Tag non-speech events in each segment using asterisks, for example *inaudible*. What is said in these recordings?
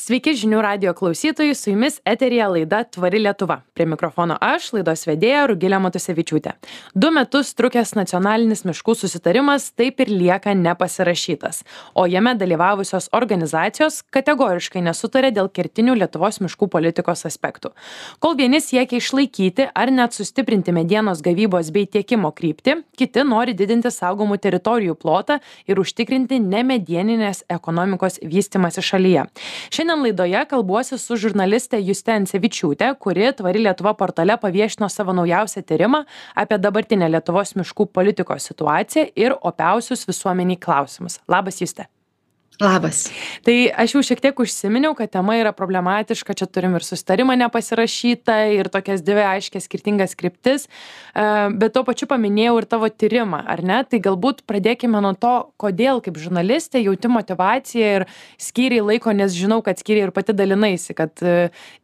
Sveiki žinių radio klausytojai, su jumis eterija laida Tvari Lietuva. Prie mikrofono aš, laidos vedėja Rugilė Matusevičiūtė. Du metus trukęs nacionalinis miškų susitarimas taip ir lieka nepasirašytas, o jame dalyvavusios organizacijos kategoriškai nesutarė dėl kertinių Lietuvos miškų politikos aspektų. Kol vieni siekia išlaikyti ar net sustiprinti medienos gavybos bei tiekimo kryptį, kiti nori didinti saugomų teritorijų plotą ir užtikrinti nemedieninės ekonomikos vystimasi šalyje. Šiandien šiandien laidoje kalbuosi su žurnaliste juste ancevičiūte kuri tvari lietuva portale paviešino savo naujausią tyrimą apie dabartinę lietuvos miškų politikos situaciją ir opiausius visuomenei klausimus. Labas juste Labas. Tai aš jau šiek tiek užsiminiau, kad tema yra problematiška, čia turim ir sustarimą nepasirašytą, ir tokias dvi aiškias skirtingas kryptis, e, bet tuo pačiu paminėjau ir tavo tyrimą, ar ne? Tai galbūt pradėkime nuo to, kodėl kaip žurnalistė jauti motivaciją ir skyriai laiko, nes žinau, kad skyriai ir pati dalinaisi, kad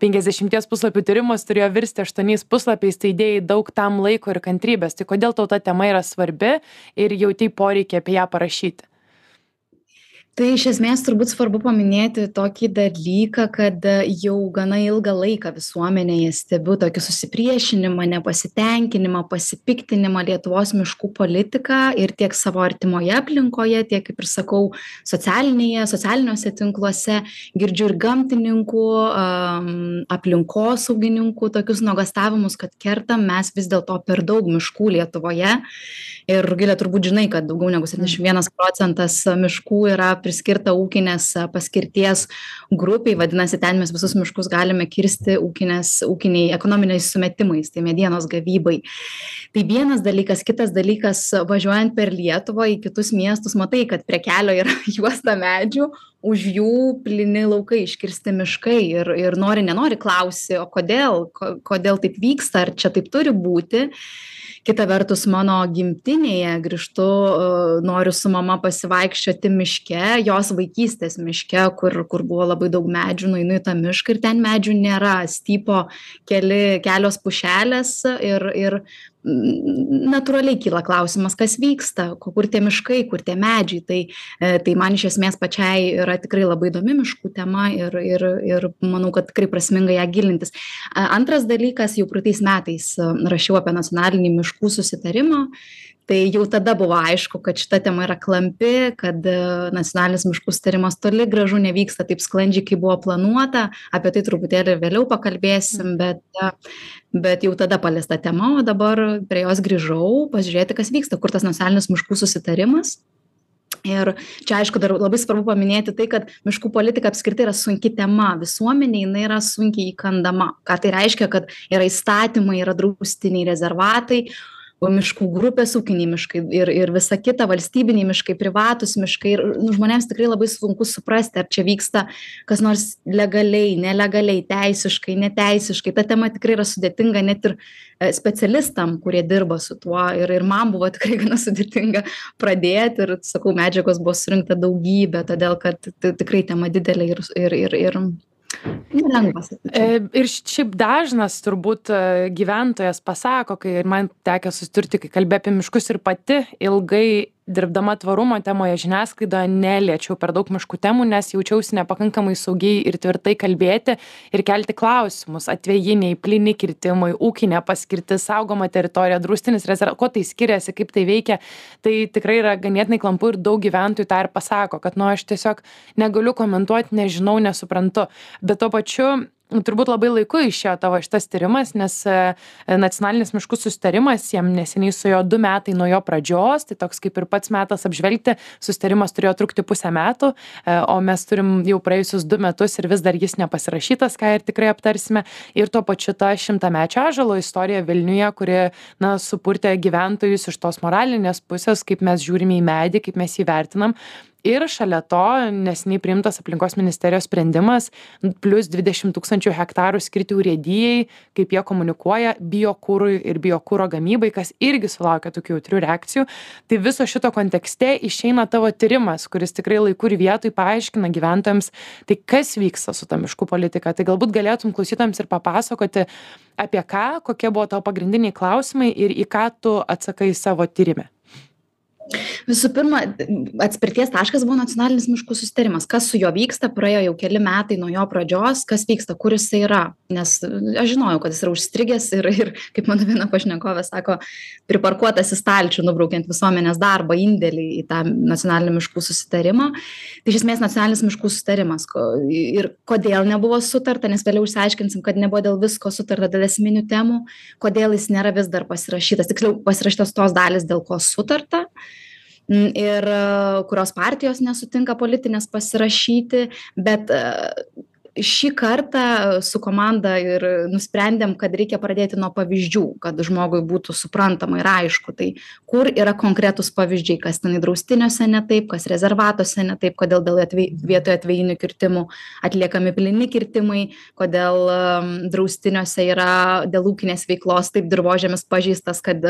50 e, puslapių tyrimas turėjo virsti 8 puslapiais, tai idėjai daug tam laiko ir kantrybės. Tai kodėl tau ta tema yra svarbi ir jauti poreikį apie ją parašyti? Tai iš esmės turbūt svarbu paminėti tokį dalyką kad e, jau gana ilgą laiką visuomenėje stebiu tokį susipriešinimą nepasitenkinimą pasipiktinimą lietuvos miškų politika ir tiek savo artimoje aplinkoje tiek kaip ir sakau socialinėje socialiniuose tinkluose girdžiu ir gamtininkų aplinkosaugininkų tokius nuogąstavimus kad kertam mes vis dėlto per daug miškų lietuvoje. Ir rugile turbūt žinai kad daugiau negu septyniasdešim vienas procentas miškų yra priskirta ūkinės paskirties grupei vadinasi ten mes visus miškus galime kirsti ūkinės ūkiniai ekonominiais sumetimais tai medienos gavybai. Tai vienas dalykas. Kitas dalykas važiuojant per lietuvą į kitus miestus matai kad prie kelio yra *laughs* juosta medžių už jų plyni laukai iškirsti miškai. Ir ir nori nenori klausi o kodėl ko kodėl taip vyksta ar čia taip turi būti kita vertus mano gimtinėje grįžtu noriu su mama pasivaikščioti miške jos vaikystės miške kur kur buvo labai daug medžių nueinu į tą mišką ir ten medžių nėra. Stypo keli kelios pušelės ir ir natūraliai kyla klausimas kas vyksta kur tie miškai kur tie medžiai. Tai e, tai man iš esmės pačiai yra tikrai labai įdomi miškų tema ir ir ir manau kad tikrai prasminga ją gilintis. Antras dalykas jau praeitais metais e, rašiau apie nacionalinį miškų susitarimą tai jau tada buvo aišku kad šita tema yra klampi kad e, nacionalinis miškų susitarimas toli gražu nevyksta taip sklandžiai kaip buvo planuota. Apie tai truputėlį vėliau pakalbėsim bet bet jau tada paliesta tema o dabar prie jos grįžau pažiūrėti kas vyksta kur tas nacionalinis miškų susitarimas. Ir čia aišku dar labai svarbu paminėti tai kad miškų politika apskritai yra sunki tema visuomenei jinai yra sunkiai įkandama. Ką tai reiškia kad yra įstatymai yra draustiniai rezervatai o miškų grupės ūkiniai miškai ir ir visa kita valstybiniai miškai privatūs miškai ir nu žmonėms tikrai labai sunku suprasti ar čia vyksta kas nors legaliai nelegaliai teisiškai neteisiškai. Ta tema tikrai yra sudėtinga net ir e, specialistam kurie dirba su tuo. Ir ir man buvo tikrai gana sudėtinga pradėt ir sakau medžiagos buvo surinkta daugybė todėl kad tikrai tema didelė ir ir ir ir Nelengva. E, ir šiaip dažnas turbūt e, gyventojas pasako, kai man tekia susiturti, kai kalbė apie miškus ir pati ilgai dirbdama tvarumo temoje žiniasklaidoje neliečiau per daug miškų temų, nes jaučiausi nepakankamai saugiai ir tvirtai kalbėti ir kelti klausimus. Atvejiniai, plini kirtimai, ūkinė paskirtis, saugoma teritorija, drūstinis rezervatas, kuo tai skiriasi, kaip tai veikia. Tai tikrai yra ganėtinai klampu ir daug gyventojų tą ir pasako, kad nu aš tiesiog negaliu komentuoti, nežinau, nesuprantu. Bet tuo pačiu turbūt labai laiku išėjo tavo šitas tyrimas nes e, nacionalinis miškų susitarimas jam neseniai suėjo du metai nuo jo pradžios tai toks kaip ir pats metas apžvelgti susitarimas turėjo trukti pusę metų e, o mes turim jau praėjusius du metus ir vis dar jis nepasirašytas ką ir tikrai aptarsime. Ir tuo pačiu ta šimtamečio ąžuolo istorija vilniuje kuri na supurtė gyventojus iš tos moralinės pusės kaip mes žiūrime į medį kaip mes jį vertinam ir šalia to neseniai priimtas aplinkos ministerijos sprendimas plius dvidešim tūkstančių hektarų skirti urėdijai kaip jie komunikuoja biokurui ir biokuro gamybai kas irgi sulaukia tokių jautrių reakcijų. Tai viso šito kontekste išeina tavo tyrimas kuris tikrai laiku ir vietoj paaiškina gyventojams tai kas vyksta su ta miškų politika. Tai galbūt galėtum klausytojams ir papasakoti apie ką kokie buvo tavo pagrindiniai klausimai ir į ką tu atsakai savo tyrime visų pirma atspirties taškas buvo nacionalinis miškų susitarimas. Kas su juo vyksta praėjo jau keli metai nuo jo pradžios kas vyksta kur jisai yra. Nes aš žinojau kad jis yra užstrigęs ir ir kaip mano viena pašnekovė sako priparkuotas į stalčių nubraukiant visuomenės darbą indėlį į tą nacionalinį miškų susitarimą. Tai iš esmės nacionalinis miškų susitarimas. Ir kodėl nebuvo sutarta nes vėliau išsiaiškinsim kad nebuvo dėl visko sutarta dėl esminių temų kodėl jis nėra vis dar pasirašytas. Tiksliau pasirašytos tos dalys dėl ko sutarta ir kurios partijos nesutinka politinės pasirašyti bet šį kartą su komanda ir nusprendėm kad reikia pradėti nuo pavyzdžių kad žmogui būtų suprantama ir aišku tai kur yra konkretūs pavyzdžiai kas tenai draustiniuose ne taip kas rezervatuose ne taip kodėl dėl atvej vietoj atvejinių kirtimų atliekami plyni kirtimai kodėl draustiniuose yra dėl ūkinės veiklos taip dirvožemis pažeistas kad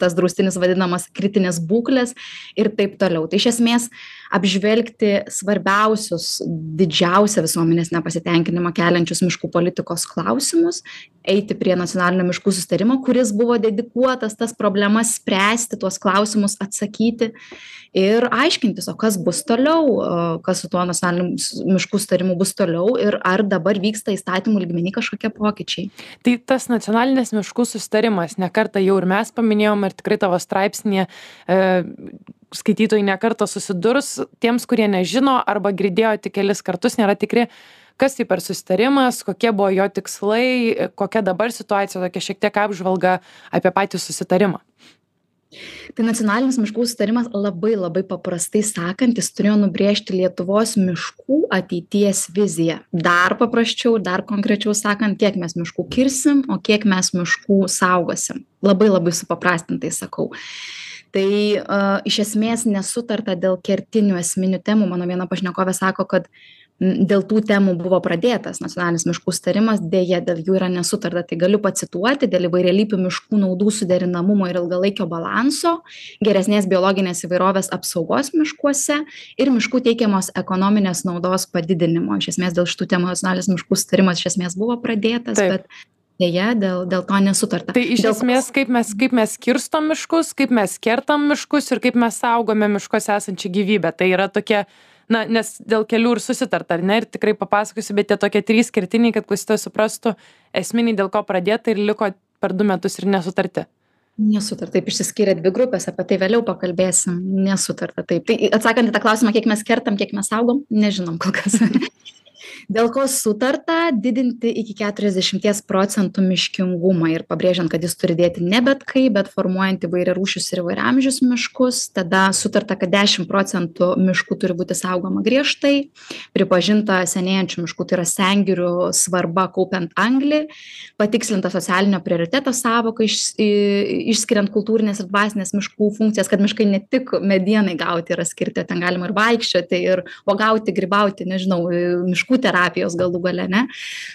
tas draustinis vadinamas kritinės būklės ir taip toliau. Tai iš esmės apžvelgti svarbiausius didžiausią visuomenės nepasitenkinimą keliančius miškų politikos klausimus eiti prie nacionalinio miškų susitarimo kuris buvo dedikuotas tas problemas spręsti tuos klausimus atsakyti ir aiškintis o kas bus toliau kas su tuo nacionaliniu miškų susitarimu bus toliau ir ar dabar vyksta įstatymų lygmeny kažkokie pokyčiai. Tai tas nacionalinis miškų susitarimas ne kartą jau ir mes paminėjom ir tikrai tavo straipsnyje e, skaitytojai ne kartą susidurs tiems kurie nežino arba girdėjo tik kelis kartus nėra tikri kas tai per susitarimas kokie buvo jo tikslai kokia dabar situacija tokia šiek tiek apžvalga apie patį susitarimą Tai nacionalinis miškų sutarimas labai labai paprastai sakant, jis turėjo nubrėžti Lietuvos miškų ateities viziją. Dar paprasčiau, dar konkrečiau sakant, kiek mes miškų kirsim, o kiek mes miškų saugosim. Labai labai supaprastintai sakau tai iš esmės nesutarta dėl kertinių esminių temų mano viena pašnekovė sako kad dėl tų temų buvo pradėtas nacionalinis miškų sutarimas deja dėl jų yra nesutarta. Tai galiu pacituoti dėl įvairialypių miškų naudų suderinamumo ir ilgalaikio balanso geresnės biologinės įvairovės apsaugos miškuose ir miškų teikiamos ekonominės naudos padidinimo. Iš esmės dėl šitų temų nacionalinis miškų sutarimas iš esmės buvo pradėtas bet deja dėl dėl to nesutarta. Tai iš esmės kaip mes kaip mes skirstom miškus kaip mes kertam miškus ir kaip mes saugome miškuose esančią gyvybę. Tai yra tokie na nes dėl kelių ir susitarta ar ne? Ir tikrai papasakosiu bet tie tokie trys kertiniai kad klausytojas suprastų esminiai dėl ko pradėta ir liko per du metus ir nesutarti. Nesutarta taip išsiskyrė dvi grupės apie tai vėliau pakalbėsim. Nesutarta taip. Tai atsakant į tą klausimą kiek mes kertam kiek mes saugom nežinom kol kas dėl ko sutarta didinti iki keturiasdešimties procentų miškingumą ir pabrėžiant kad jis turi dėti ne bet kaip bet formuojant įvairiarūšius ir įvairiaamžius miškus tada sutarta kad dešim procentų miškų turi būti saugoma griežtai. Pripažinta senėjančių miškų tai yra sengirių svarba kaupiant anglį. Patikslinta socialinio prioriteto sąvoka iš išskiriant kultūrines ir dvasines miškų funkcijas kad miškai ne tik medienai gauti yra skirti ten galima ir vaikščioti ir uogauti grybauti nežinau miškų terapijos galų gale ane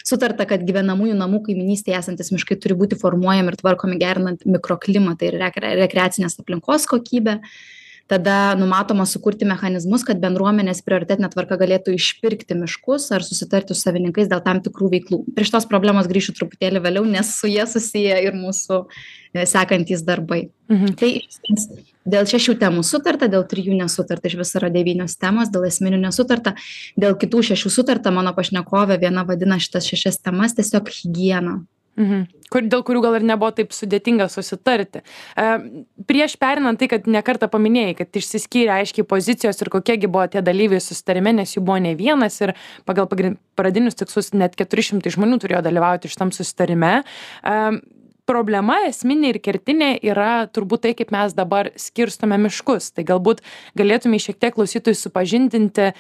sutarta kad gyvenamųjų namų kaimynystėje esantys miškai turi būti formuojami ir tvarkomi gerinant mikroklimatą ir rekre rekreacinės aplinkos kokybę tada numatoma sukurti mechanizmus kad bendruomenės prioritetine tvarka galėtų išpirkti miškus ar susitarti su savininkais dėl tam tikrų veiklų. Prie šitos problemos grįšiu truputėlį vėliau nes su ja susiję ir mūsų e, sekantys darbai. Mhm. tai dėl šešių temų sutarta dėl trijų nesutarta iš viso yra devynios temos dėl esminių nesutarta dėl kitų šešių sutarta mano pašnekovė viena vadina šitas šešias temas tiesiog higiena Mhm. Kur, dėl kurių gal ir nebuvo taip sudėtinga susitarti. E, prieš perinant tai, kad nekartą paminėjai, kad išsiskyrė aiškiai pozicijos ir kokiegi buvo tie dalyviai susitarime, nes jų buvo ne vienas ir pagal pradinius tikslus net 400 žmonių turėjo dalyvauti šitam susitarime. E, problema esminė ir kertinė yra turbūt tai kaip mes dabar skirstome miškus. Tai galbūt galėtumei šiek tiek klausytojus supažindinti e,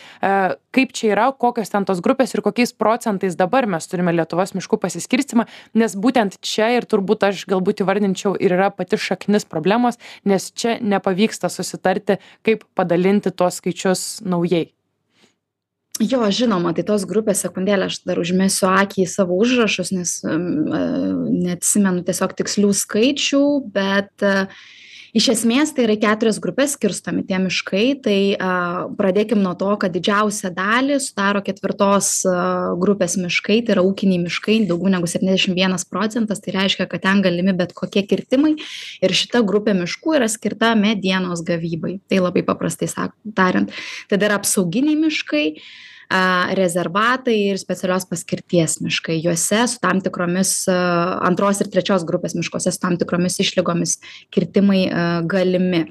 kaip čia yra kokios ten tos grupės ir kokiais procentais dabar mes turime lietuvos miškų pasiskirstymą nes būtent čia ir turbūt aš galbūt įvardinčiau ir yra pati šaknis problemos nes čia nepavyksta susitarti kaip padalinti tuos skaičius naujai jo žinoma tai tos grupės sekundėlę aš dar užmesiu akį į savo užrašus nes neatsimenu tiesiog tikslių skaičių bet iš esmės tai yra į keturias grupes skirstomi tie miškai tai a pradėkim nuo to kad didžiausią dalį sudaro ketvirtos grupės miškai tai yra ūkiniai miškai daugiau negu septyniasdešim vienas procentas tai reiškia kad ten galimi bet kokie kirtimai. Ir šita grupė miškų yra skirta medienos gavybai. Tai labai paprastai sak tariant. Tada yra apsauginiai miškai rezervatai ir specialios paskirties miškai. Juose su tam tikromis antros ir trečios grupės miškuose su tam tikromis išlygomis kirtimai galimi.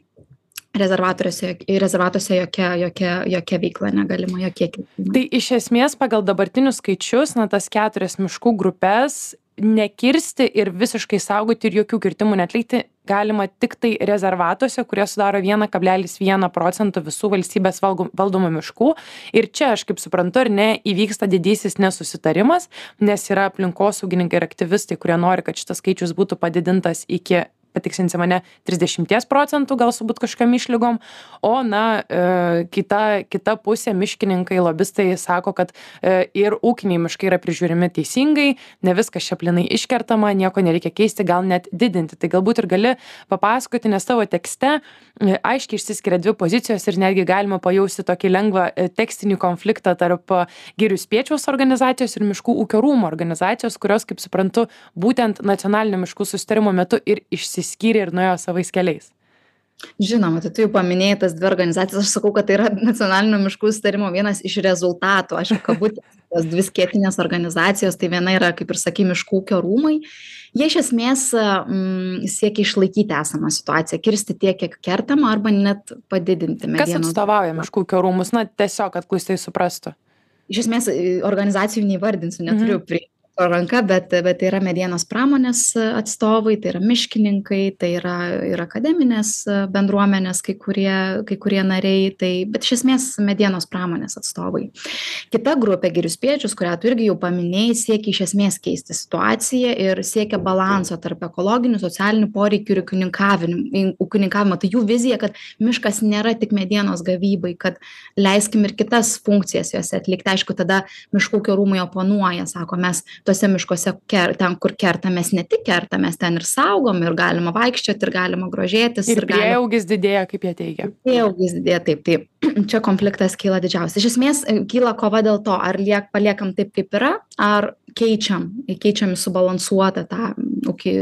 Rezervatoriuose rezervatuose jokia jokia jokia veikla negalima jokie kirtimai. Tai iš esmės pagal dabartinius skaičius na tas keturias miškų grupes nekirsti ir visiškai saugoti ir jokių kirtimų neatlikti galima tiktai rezervatuose kurie sudaro vieną kablelis vieną procento visų valstybės valgom valdomų miškų. Ir čia aš kaip suprantu ar ne įvyksta didysis nesusitarimas nes yra aplinkosaugininkai ir aktyvistai kurie nori kad šitas skaičius būtų padidintas iki patikslinsi mane trisdešimties procentų gal su būt kažkokiom išlygom. O na e, kita kita pusė miškininkai lobistai sako kad e, ir ūkiniai miškai yra prižiūrimi teisingai ne viskas čia plynai iškertama nieko nereikia keisti gal net didinti. Tai galbūt ir gali papasakoti nes tavo tekste aiškiai išsiskiria dvi pozicijos ir netgi galima pajausti tokį lengvą tekstinį konfliktą tarp girių spiečiaus organizacijos ir miškų ūkio rūmų organizacijos kurios kaip suprantu būtent nacionalinio miškų susitarimo metu ir išsi išsiskyrė ir nuėjo savais keliais. Žinoma, tai tu jau paminėjai tas dvi organizacijas, aš sakau, kad tai yra nacionalinio miškų sustarimo vienas iš rezultatų, aišku, kabut, *laughs* tos dvi skėtinės organizacijos, tai viena yra, kaip ir sakai, miškų ūkio rūmai, jie iš esmės mm, siekia išlaikyti esamą situaciją, kirsti tiek, kiek kertama, arba net padidinti medienos. Kas atstovauja miškų ūkio rūmus, na tiesiog, kad klausytojai suprastų. Iš esmės organizacijų neįvardinsiu, neturiu mhm. prie ranka bet bet tai yra medienos pramonės atstovai tai yra miškininkai tai yra ir akademinės bendruomenės kai kurie kai kurie nariai tai bet iš esmės medienos pramonės atstovai. Kita grupė girių spiečius kurią tu irgi jau paminėjai siekia iš esmės keisti situaciją ir siekia balanso tarp ekologinių socialinių poreikių ir ūkininkavim ūkininkavimo. Tai jų vizija kad miškas nėra tik medienos gavybai kad leiskim ir kitas funkcijas jose atlikti. Aišku tada miškų ūkio rūmai oponuoja sako mes tuose miškuose ker ten kur kertam mes ne tik kertam mes ten ir saugom ir galima vaikščiot ir galima grožėtis ir prieaugis didėja kaip jie teigia. Prieaugis didėja taip tai *clears throat* čia konfliktas kyla didžiausias. Iš esmės kyla kova dėl to ar liek paliekam taip kaip yra ar keičiam keičiam į subalansuotą tą ūkį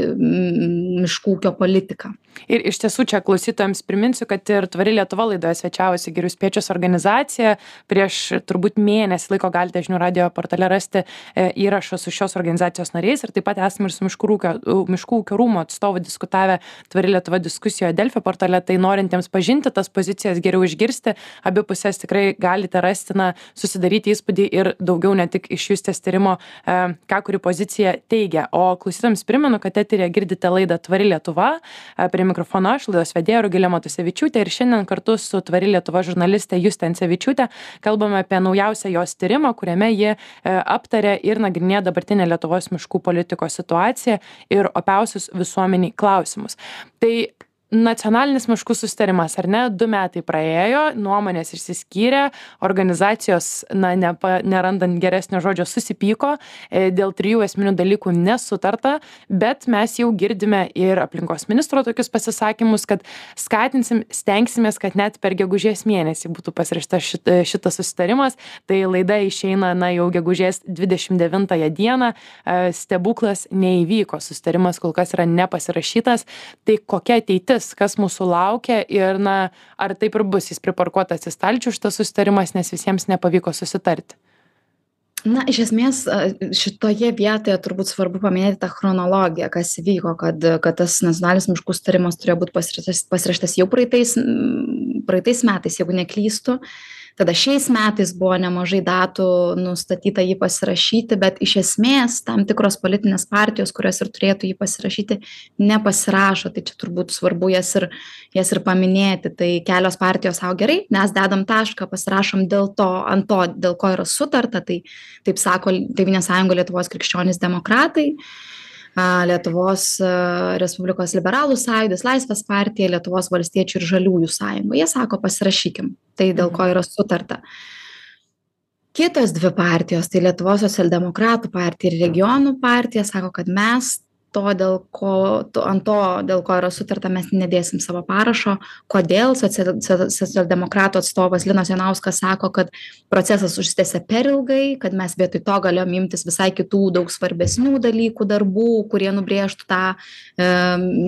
miškų ūkio politiką. Ir iš tiesų čia klausytojams priminsiu kad ir tvari lietuva laidoje svečiavosi girių spiečius organizacija. Prieš turbūt mėnesį laiko galite žinių radijo portale rasti e, įrašą su šios organizacijos nariais ir taip pat esam ir su miškų ūkio miškų ūkio rūmų atstovu diskutavę tvari lietuva diskusijoje delfi portale. Tai norintiems pažinti tas pozicijas geriau išgirsti abi puses tikrai galite rasti na susidaryti įspūdį ir daugiau ne tik iš justės tyrimo e, ką kuri pozicija teigia. O klausytojams primenu kad eteryje girdite laidą tvari lietuva. E, prie mikrofono aš laidos vedėja rugilė matusevičiūtė ir šiandien kartu su tvari lietuva žurnaliste juste ancevičiūte kalbame apie naujausią jos tyrimą kuriame ji e, aptaria ir nagrinėja dabartinę lietuvos miškų politikos situaciją ir opiausius visuomenei klausimus. Tai nacionalinis miškų susitarimas ar ne? Du metai praėjo nuomonės išsiskyrė organizacijos na nepa nerandant geresnio žodžio susipyko e, dėl trijų esminių dalykų nesutarta bet mes jau girdime ir aplinkos ministro tokius pasisakymus kad skatinsim stengsimės kad net per gegužės mėnesį būtų pasirašytas šit šitas susitarimas tai laida išeina na jau gegužės dvidešim devintąją dieną e, stebuklas neįvyko susitarimas kol kas yra nepasirašytas. Tai kokia ateitis kas kas mūsų laukia ir na ar taip ir bus jis priparkuotas į stalčių šitas susitarimas nes visiems nepavyko susitarti. Na iš esmės šitoje vietoje turbūt svarbu paminėti tą chronologiją kas įvyko kad kad tas nacionalinis miškų susitarimas turėjo būt pasirašytas jau praeitais praeitais metais jeigu neklystu tada šiais metais buvo nemažai datų nustatyta jį pasirašyti bet iš esmės tam tikros politinės partijos kurios ir turėtų jį pasirašyti nepasirašo. Tai čia turbūt svarbu jas ir jas ir paminėti. Tai kelios partijos sau gerai mes dedam tašką pasirašom dėl to ant to dėl ko yra sutarta. Tai taip sako tėvynės sąjunga lietuvos krikščionys demokratai lietuvos respublikos liberalų sąjūdis laisvės partija lietuvos valstiečių ir žaliųjų sąjunga. Jie sako pasirašykim. Tai dėl ko yra sutarta. Kitos dvi partijos tai lietuvos socialdemokratų partija ir regionų partija sako kad mes to dėl ko ant to dėl ko yra sutarta mes nedėsim savo parašo. Kodėl social socialdemokratų atstovas linas jonauskas sako kad procesas užsitęsė per ilgai kad mes vietoj to galėjom imtis visai kitų daug svarbesnių dalykų darbų kurie nubrėžtų tą e,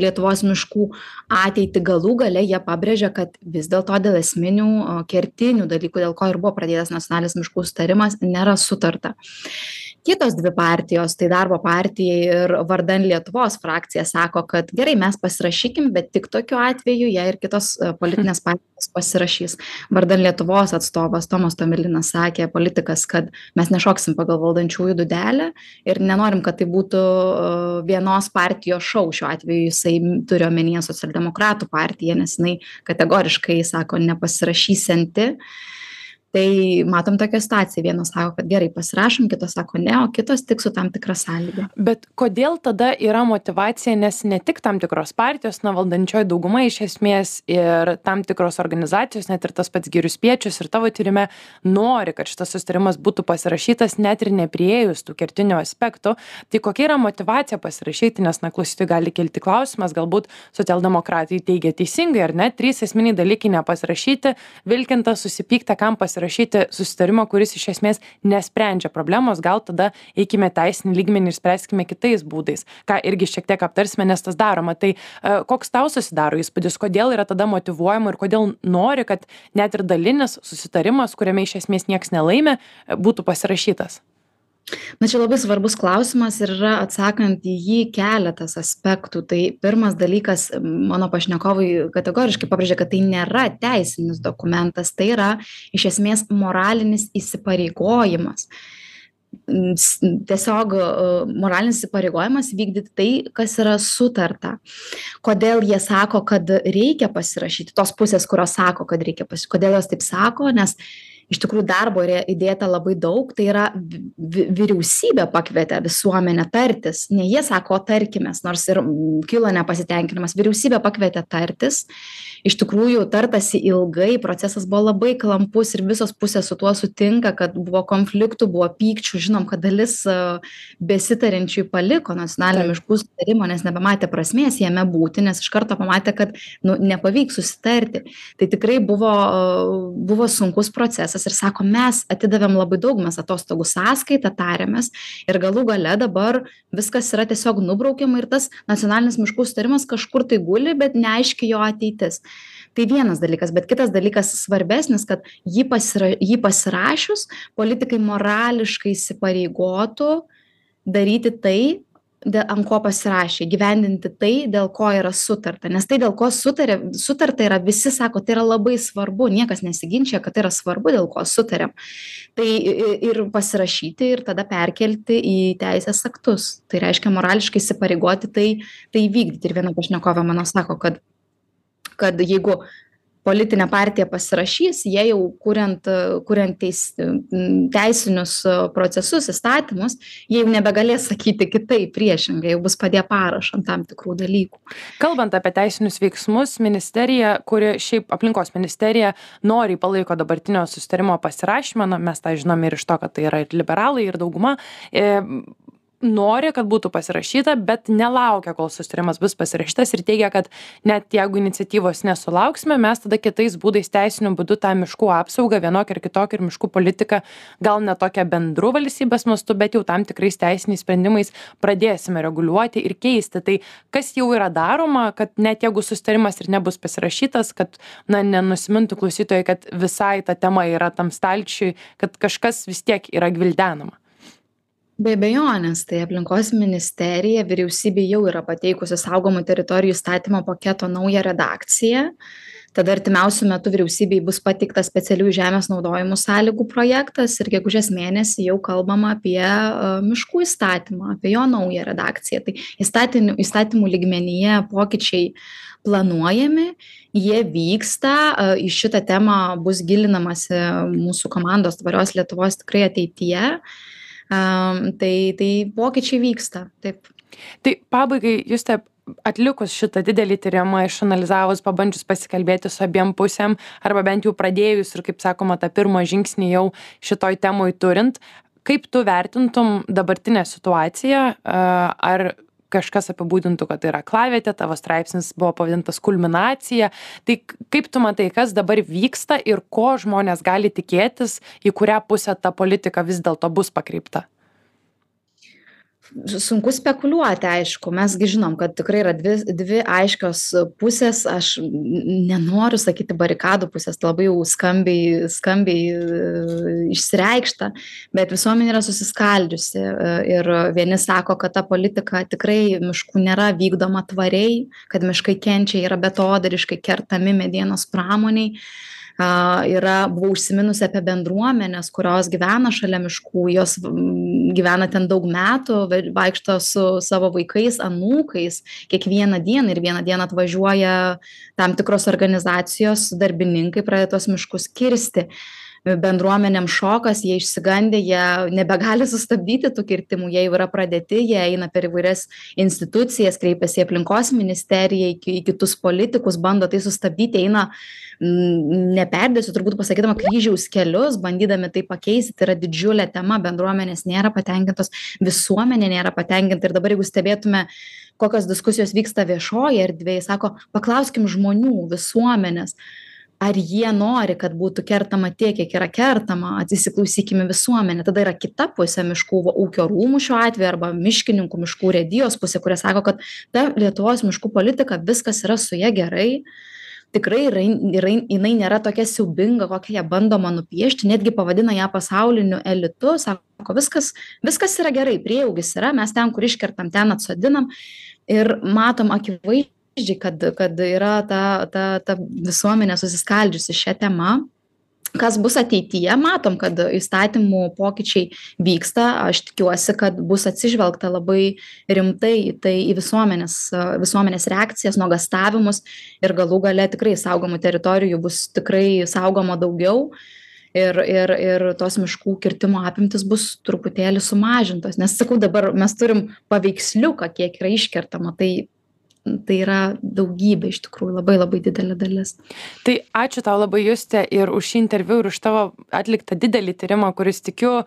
lietuvos miškų ateitį. Galų gale jie pabrėžia kad vis dėlto dėl esminių kertinių dalykų dėl ko ir buvo pradėtas nacionalinis miškų sutarimas nėra sutarta kitos dvi partijos tai darbo partija ir vardan lietuvos frakcija sako kad gerai mes pasirašykim bet tik tokiu atveju jei ir kitos e, politinės partijos pasirašys. Vardan lietuvos atstovas tomas tomilinas sakė politikas kad mes nešoksim pagal valdančiųjų dūdelę ir nenorim kad tai būtų e, vienos partijos šou. Šiuo atveju jisai turi omenyje socialdemokratų partiją nes jinai kategoriškai sako nepasirašysianti tai matom tokią situaciją. Vienos sako kad gerai pasirašom kitos sako ne o kitos tik su tam tikra sąlyga. Bet kodėl tada yra motyvacija nes ne tik tam tikros partijos na valdančioji dauguma iš esmės ir tam tikros organizacijos net ir tas pats girių spiečius ir tavo tyrime nori kad šitas susitarimas būtų pasirašytas net ir nepriėjus tų kertinių aspektų. Tai kokia yra motyvacija pasirašyti nes na klausytojui gali kilti klausimas galbūt socialdemokratai teigia teisingai ar ne trys esminiai dalykai nepasirašyti vilkinta susipykta kam pasirašyti pasirašyti susitarimą kuris iš esmės nesprendžia problemos gal tada eikime teisinį lygmenį ir spręskime kitais būdais ką irgi šiek tiek aptarsime nes tas daroma. Tai e, koks tau susidaro įspūdis kodėl yra tada motyvuojama ir kodėl nori kad net ir dalinis susitarimas kuriame iš esmės nieks nelaimi būtų pasirašytas na čia labai svarbus klausimas ir yra atsakant į jį keletas aspektų tai pirmas dalykas mano pašnekovai kategoriškai pabrėžė kad tai nėra teisinis dokumentas tai yra iš esmės moralinis įsipareigojimas tiesiog e, moralinis įsipareigojimas vykdyti tai, kas yra sutarta. Kodėl jie sako, kad reikia pasirašyti, tos pusės, kurios sako, kad reikia pasirašyti, kodėl jos taip sako, nes iš tikrųjų darbo yra įdėta labai daug tai yra vi vyriausybė pakvietė visuomenę tartis. Ne jie sako tarkimės nors ir kilo nepasitenkinimas. Vyriausybė pakvietė tartis. Iš tikrųjų tartasi ilgai procesas buvo labai klampus ir visos pusės su tuo sutinka kad buvo konfliktų buvo pykčių. Žinom kad dalis besitariančiųjų paliko nacionalinį miškų susitarimą nes nebematė prasmės jame būti nes iš karto pamatė kad nu nepavyks susitarti. Tai tikrai buvo buvo sunkus procesas ir sako mes atidavėm labai daug mes atostogų sąskaita tarėmės ir galų gale dabar viskas yra tiesiog nubraukiama ir tas nacionalinis miškų susitarimas kažkur tai guli bet neaiški jo ateitis. Tai vienas dalykas bet kitas dalykas svarbesnis kad jį pasira jį pasirašius politikai morališkai įsipareigotų daryti tai dė ant ko pasirašė įgyvendinti tai dėl ko yra sutarta. Nes tai dėl ko sutarė sutarta yra visi sako tai yra labai svarbu. Niekas nesiginčija kad tai yra svarbu dėl ko sutariam tai ir pasirašyti ir tada perkelti į teisės aktus. Tai reiškia morališkai įsipareigoti tai tai įvykdyti ir viena pašnekovė mano sako kad kad jeigu politinė partija pasirašys jie jau kuriant kuriant teis teisinius procesus įstatymus jie jau nebegalės sakyti kitaip priešingai jau bus padėję parašą ant tam tikrų dalykų. Kalbant apie teisinius veiksmus ministerija kuri šiaip aplinkos ministerija noriai palaiko dabartinio susitarimo pasirašymą na mes tą žinom ir iš to kad tai yra ir liberalai ir dauguma e, nori kad būtų pasirašyta bet nelaukia kol susitarimas bus pasirašytas ir teigia kad net jeigu iniciatyvos nesulauksime mes tada kitais būdais teisiniu būdu tą miškų apsaugą vienokią ar kitokią ir miškų politiką gal ne tokią bendru valstybės mastu bet jau tam tikrais teisiniais sprendimais pradėsime reguliuoti ir keisti. Tai kas jau yra daroma kad net jeigu susitarimas ir nebus pasirašytas kad na nenusimintų klausytojai kad visai ta tema yra tam stalčiuj kad kažkas vis tiek yra gvildenama be abejonės tai aplinkos ministerija vyriausybei jau yra pateikusi saugomų teritorijų įstatymo paketo naują redakciją. Tada artimiausiu metu vyriausybei bus pateiktas specialiųjų žemės naudojimo sąlygų projektas ir gegužės mėnesį jau kalbama apie miškų įstatymą apie jo naują redakciją. Tai įstatinių įstatymų lygmenyje pokyčiai planuojami jie vyksta į šitą temą bus gilinamasi mūsų komandos tvarios lietuvos tikrai ateityje tai, tai pokyčiai vyksta. Taip. Tai pabaigai, jūs taip atlikus šitą didelį tyrimą, išanalizavus, pabandžius pasikalbėti su abiem pusėm, arba bent jau pradėjus ir, kaip sakoma, tą pirmą žingsnį jau šitoj temoj turint, kaip tu vertintum dabartinę situaciją, ar kažkas apibūdintų kad tai yra aklavietė tavo straipsnis buvo pavadintas kulminacija. Tai kaip tu matai kas dabar vyksta ir ko žmonės gali tikėtis į kurią pusę ta politika vis dėlto bus pakreipta sunku spekuliuoti aišku. Mes gi žinom kad tikrai yra dvi dvi aiškios pusės. Aš nenoriu sakyti barikadų pusės labai jau skambiai skambiai e, išsireikšta bet visuomenė yra susiskaldžiusi e, ir vieni sako kad ta politika tikrai miškų nėra vykdoma tvariai kad miškai kenčia yra beatodairiškai kertami medienos pramonei a yra buvau užsiminusi apie bendruomenes kurios gyvena šalia miškų jos gyvena ten daug metų vaikšto su savo vaikais anūkais kiekvieną dieną ir vieną dieną atvažiuoja tam tikros organizacijos darbininkai pradeda tuos miškus kirsti bendruomenėm šokas jie išsigandę jie nebegali sustabdyti tų kirtimų jie jau yra pradėti jie eina per įvairias institucijas kreipiasi į aplinkos ministeriją į kitus politikus bando tai sustabdyti eina neperdėsiu turbūt pasakydama kryžiaus kelius bandydami tai pakeisti tai yra didžiulė tema bendruomenės nėra patenkintos visuomenė nėra patenkinta ir dabar jeigu stebėtume kokios diskusijos vyksta viešojoj erdvėj sako paklauskim žmonių visuomenės ar jie nori kad būtų kertama tiek kiek yra kertama įsiklausykim į visuomenę. Tada yra kita pusė miškų ūkio rūmų šiuo atveju arba miškininkų miškų urėdijos pusė kurie sako kad ta lietuvos miškų politika viskas yra su ja gerai. Tikrai yra yra jinai nėra tokia siaubinga kokią ją bandoma nupiešti netgi pavadina ją pasauliniu elitu sako viskas viskas yra gerai prieaugis yra mes ten kur iškertam ten atsodinam. Ir matom akivaizdžiai akivaizdžiai kad kad yra ta ta ta visuomenė susiskaldžiusi šia tema kas bus ateityje matom kad įstatymų pokyčiai vyksta. Aš tikiuosi kad bus atsižvelgta labai rimtai į tai į visuomenės visuomenės reakcijas nuogąstavimus ir galų gale tikrai saugomų teritorijų bus tikrai saugoma daugiau. Ir ir ir tos miškų kirtimo apimtys bus truputėlį sumažintos. Nes sakau dabar mes turim paveiksliuką kiek yra iškertama. Tai tai yra daugybė iš tikrųjų labai labai didelė dalis. Tai ačiū tau labai Juste ir už šį interviu ir už tavo atliktą didelį tyrimą, kuris tikiu e,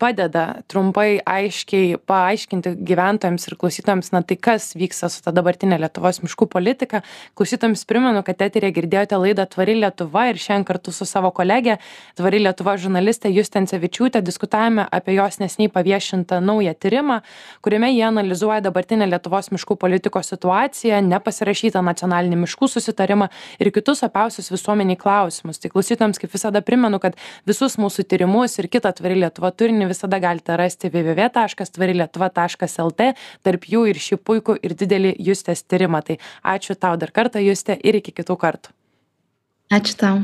padeda trumpai aiškiai paaiškinti gyventojams ir klausytojams, na tai kas vyksta su ta dabartinė Lietuvos miškų politika. Klausytojams primenu, kad eterė girdėjote laidą Tvari Lietuva ir šiandien kartu su savo kolegė Tvari Lietuva žurnalistė Justencevičiūtė diskutavome apie jos nesniai paviešintą naują tyrimą, kuriame jie analizuoja dabartinę Lietuvos miškų politikos situaciją situaciją nepasirašytą nacionalinį miškų susitarimą ir kitus opiausius visuomenei klausimus. Tai klausytojams kaip visada primenu kad visus mūsų tyrimus ir kitą tvari lietuva turinį visada galite rasti www taškas tvari lietuva taškas lt tarp jų ir šį puikų ir didelį justės tyrimą. Tai ačiū tau dar kartą juste ir iki kitų kartų. Ačiū tau